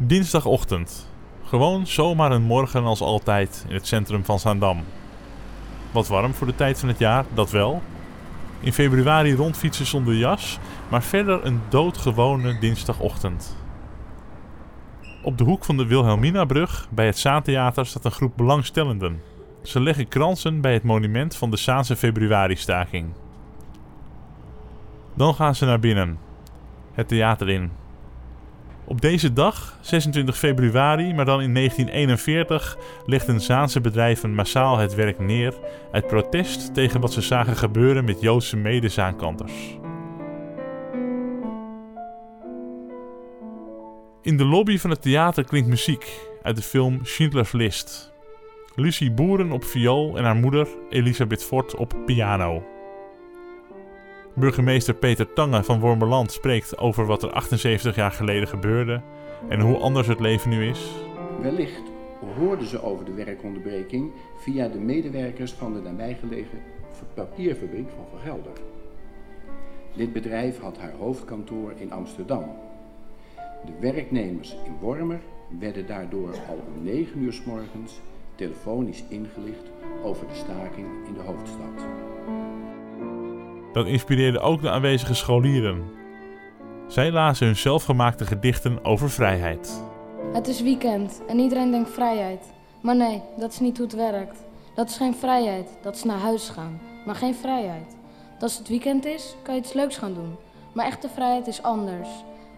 Dinsdagochtend. Gewoon zomaar een morgen als altijd in het centrum van Zaandam. Wat warm voor de tijd van het jaar, dat wel. In februari rondfietsen zonder jas, maar verder een doodgewone dinsdagochtend. Op de hoek van de Wilhelminabrug bij het Zaantheater staat een groep belangstellenden. Ze leggen kransen bij het monument van de Zaanse februari-staking. Dan gaan ze naar binnen. Het theater in. Op deze dag, 26 februari, maar dan in 1941, legden Zaanse bedrijven massaal het werk neer uit protest tegen wat ze zagen gebeuren met Joodse medezaankanters. In de lobby van het theater klinkt muziek uit de film Schindler's List. Lucie Boeren op viool en haar moeder Elisabeth Fort op piano. Burgemeester Peter Tange van Wormerland spreekt over wat er 78 jaar geleden gebeurde en hoe anders het leven nu is. Wellicht hoorden ze over de werkonderbreking via de medewerkers van de nabijgelegen papierfabriek van Van Gelder. Dit bedrijf had haar hoofdkantoor in Amsterdam. De werknemers in Wormer werden daardoor al om 9 uur s morgens telefonisch ingelicht over de staking in de hoofdstad. Dat inspireerde ook de aanwezige scholieren. Zij lazen hun zelfgemaakte gedichten over vrijheid. Het is weekend en iedereen denkt vrijheid. Maar nee, dat is niet hoe het werkt. Dat is geen vrijheid, dat is naar huis gaan. Maar geen vrijheid. Als het weekend is, kan je iets leuks gaan doen. Maar echte vrijheid is anders.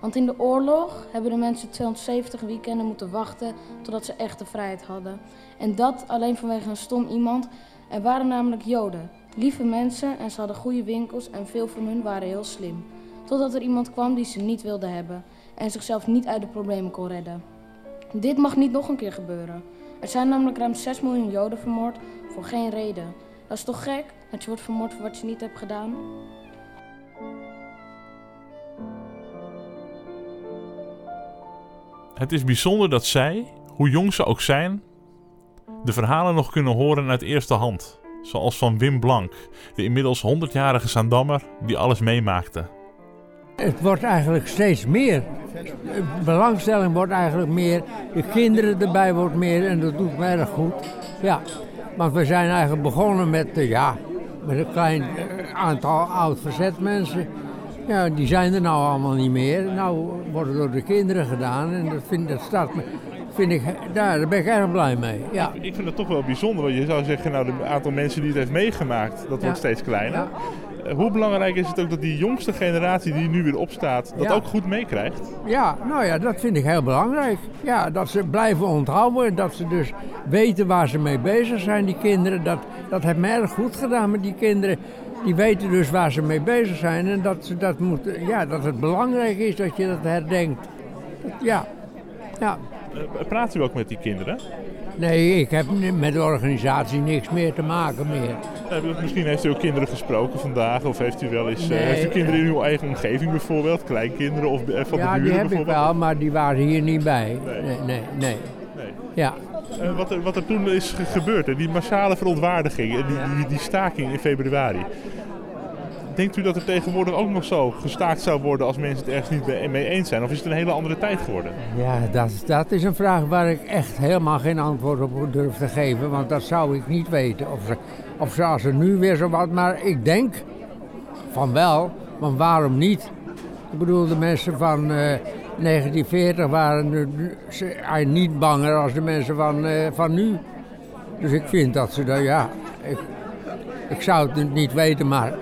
Want in de oorlog hebben de mensen 270 weekenden moeten wachten totdat ze echte vrijheid hadden. En dat alleen vanwege een stom iemand. Er waren namelijk Joden, lieve mensen en ze hadden goede winkels en veel van hun waren heel slim. Totdat er iemand kwam die ze niet wilde hebben en zichzelf niet uit de problemen kon redden. Dit mag niet nog een keer gebeuren. Er zijn namelijk ruim 6 miljoen Joden vermoord voor geen reden. Dat is toch gek dat je wordt vermoord voor wat je niet hebt gedaan? Het is bijzonder dat zij, hoe jong ze ook zijn, de verhalen nog kunnen horen uit eerste hand. Zoals van Wim Blank, de inmiddels 100-jarige Zaandammer die alles meemaakte. Het wordt eigenlijk steeds meer. De belangstelling wordt eigenlijk meer. De kinderen erbij wordt meer en dat doet me erg goed. Ja, want we zijn eigenlijk begonnen met, uh, ja, met een klein uh, aantal oud verzetmensen. Ja, die zijn er nou allemaal niet meer. Nou wordt door de kinderen gedaan en dat, vind, dat staat me, vind ik, daar, ben ik erg blij mee. Ja. Ik vind het toch wel bijzonder, want je zou zeggen, nou, het aantal mensen die het heeft meegemaakt, dat Ja. wordt steeds kleiner. Ja. Eh, Hoe belangrijk is het ook dat die jongste generatie die nu weer opstaat, dat Ja. ook goed meekrijgt? Ja, nou ja, dat vind ik heel belangrijk. Ja, dat ze blijven onthouden en dat ze dus weten waar ze mee bezig zijn, die kinderen. Dat, dat heeft me erg goed gedaan met die kinderen. Die weten dus waar ze mee bezig zijn en dat, ze dat, moeten, ja, dat het belangrijk is dat je dat herdenkt. Dat- ja, ja. Eh, Praat u ook met die kinderen? Nee, ik heb met de organisatie niks meer te maken meer. Eh, Misschien heeft u ook kinderen gesproken vandaag, of heeft u wel eens eh, Nee. heeft u kinderen in uw eigen omgeving bijvoorbeeld, kleinkinderen of eh, van Ja, de die buren heb ik bijvoorbeeld? wel, maar die waren hier niet bij. Nee. Nee, nee, nee. Nee. Ja. Eh, wat, er, wat er toen is ge- gebeurd, hè, die massale verontwaardiging, eh, die, die, die staking in februari. Denkt u dat er tegenwoordig ook nog zo gestaakt zou worden als mensen het ergens niet mee- eens zijn? Of is het een hele andere tijd geworden? Ja, dat, dat is een vraag waar ik echt helemaal geen antwoord op durf te geven. Want dat zou ik niet weten. Of ze, of ze nu weer zo wat. Maar ik denk van wel. Want waarom niet? Ik bedoel, de mensen van eh, 1940 waren eh, niet banger als de mensen van, eh, van nu. Dus ik vind dat ze daar, ja. Ik, ik zou het niet weten, maar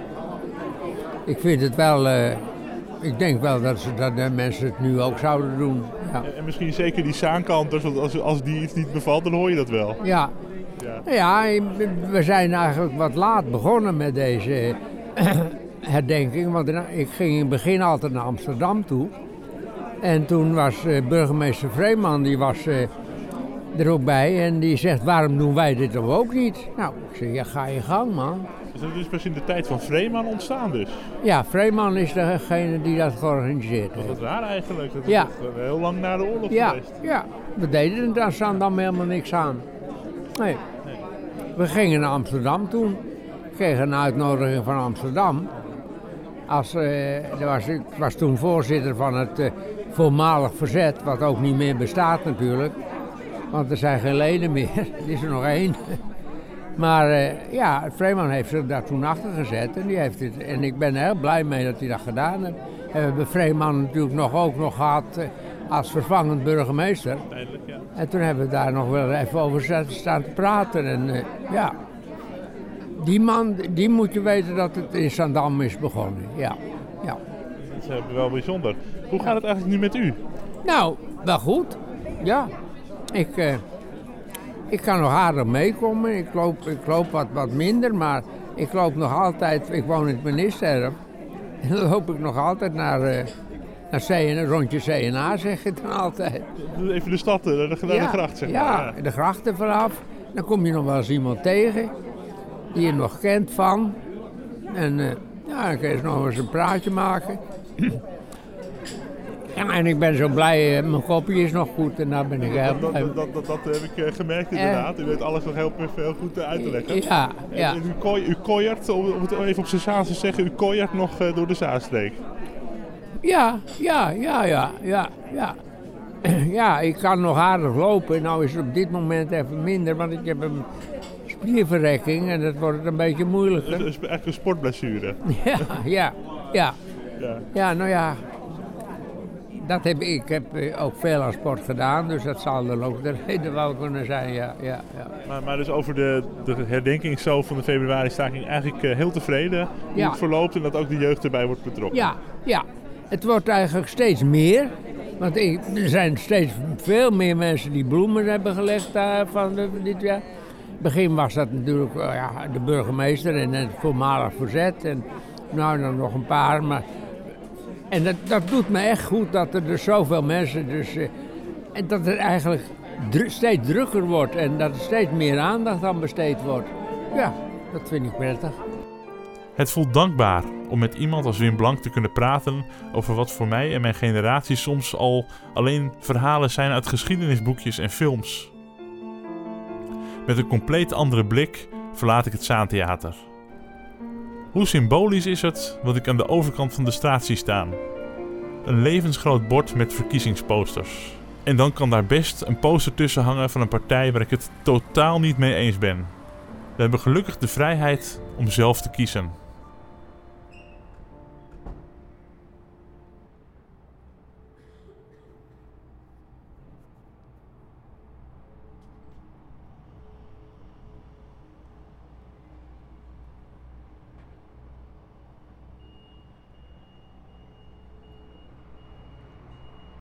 ik vind het wel. eh, ik denk wel dat, ze, dat de mensen het nu ook zouden doen. Ja. En misschien zeker die zaankanters, want als, als die iets niet bevalt, dan hoor je dat wel. Ja. Ja. ja, we zijn eigenlijk wat laat begonnen met deze herdenking. Want ik ging in het begin altijd naar Amsterdam toe. En toen was eh, burgemeester Vreeman, die was eh, er ook bij. En die zegt, waarom doen wij dit dan ook niet? Nou, ik zeg, ja, ga je gang man. Dus dat is pas in de tijd van Vreeman ontstaan dus. Ja, Vreeman is degene die dat georganiseerd heeft. Dat is raar eigenlijk. Dat is Ja. toch heel lang na de oorlog Ja, geweest. ja, we deden er dan dan helemaal niks aan. Nee. We gingen naar Amsterdam toen. Ik kreeg een uitnodiging van Amsterdam. Als, eh, was, ik was toen voorzitter van het, eh, voormalig verzet, wat ook niet meer bestaat natuurlijk. Want er zijn geen leden meer, er is er nog één. Maar uh, ja, Vreeman heeft zich daar toen achter gezet en, die heeft het, en ik ben er heel blij mee dat hij dat gedaan heeft. En we hebben Vreeman natuurlijk nog, ook nog gehad uh, als vervangend burgemeester. Ja. En toen hebben we daar nog wel even over staan te praten. En uh, ja, die man, die moet je weten dat het in Zandam is begonnen. Ja, ja. Dat is wel bijzonder. Hoe gaat het eigenlijk nu met u? Nou, wel goed. Ja, ik, ik kan nog aardig meekomen. Ik loop, ik loop wat, wat minder, maar ik loop nog altijd. Ik woon in het ministerie. En dan loop ik nog altijd naar, uh, naar CN, rondje CNA, zeg je dan altijd. Even de stad, de, de, de ja, gracht, zeg maar. Ja, de grachten vanaf. Dan kom je nog wel eens iemand tegen die je nog kent van. En uh, ja, dan kun je nog eens een praatje maken. Ja, en ik ben zo blij, mijn kopje is nog goed en daar ben ik heel blij. Dat, dat, dat, dat, heb ik gemerkt inderdaad. U weet alles nog heel, heel goed uit te leggen. Ja, ja. En u, kooi, u kooiert, om het even op zijn Zaanse te zeggen, u kooiert nog door de Zaanstreek. Ja, ja, ja, ja, ja, ja. Ja, ik kan nog aardig lopen. Nou is het op dit moment even minder, want ik heb een spierverrekking en dat wordt een beetje moeilijker. Dat is echt een sportblessure. Ja, ja, ja. Ja, ja nou ja, dat heb, ik heb ook veel aan sport gedaan, dus dat zal dan ook de reden wel kunnen zijn, ja. ja, ja. Maar, maar dus over de, de herdenking zo van de februari-staking eigenlijk uh, heel tevreden hoe ja. het verloopt en dat ook de jeugd erbij wordt betrokken? Ja, ja. Het wordt eigenlijk steeds meer. Want ik, er zijn steeds veel meer mensen die bloemen hebben gelegd uh, van de, dit jaar. In het begin was dat natuurlijk uh, ja, de burgemeester en het voormalig verzet. En nou dan nog een paar, maar en dat, doet me echt goed dat er dus zoveel mensen dus... Uh, en dat het eigenlijk steeds drukker wordt en dat er steeds meer aandacht aan besteed wordt. Ja, dat vind ik prettig. Het voelt dankbaar om met iemand als Wim Blank te kunnen praten over wat voor mij en mijn generatie soms al alleen verhalen zijn uit geschiedenisboekjes en films. Met een compleet andere blik verlaat ik het Zaantheater. Hoe symbolisch is het wat ik aan de overkant van de straat zie staan? Een levensgroot bord met verkiezingsposters. En dan kan daar best een poster tussen hangen van een partij waar ik het totaal niet mee eens ben. We hebben gelukkig de vrijheid om zelf te kiezen.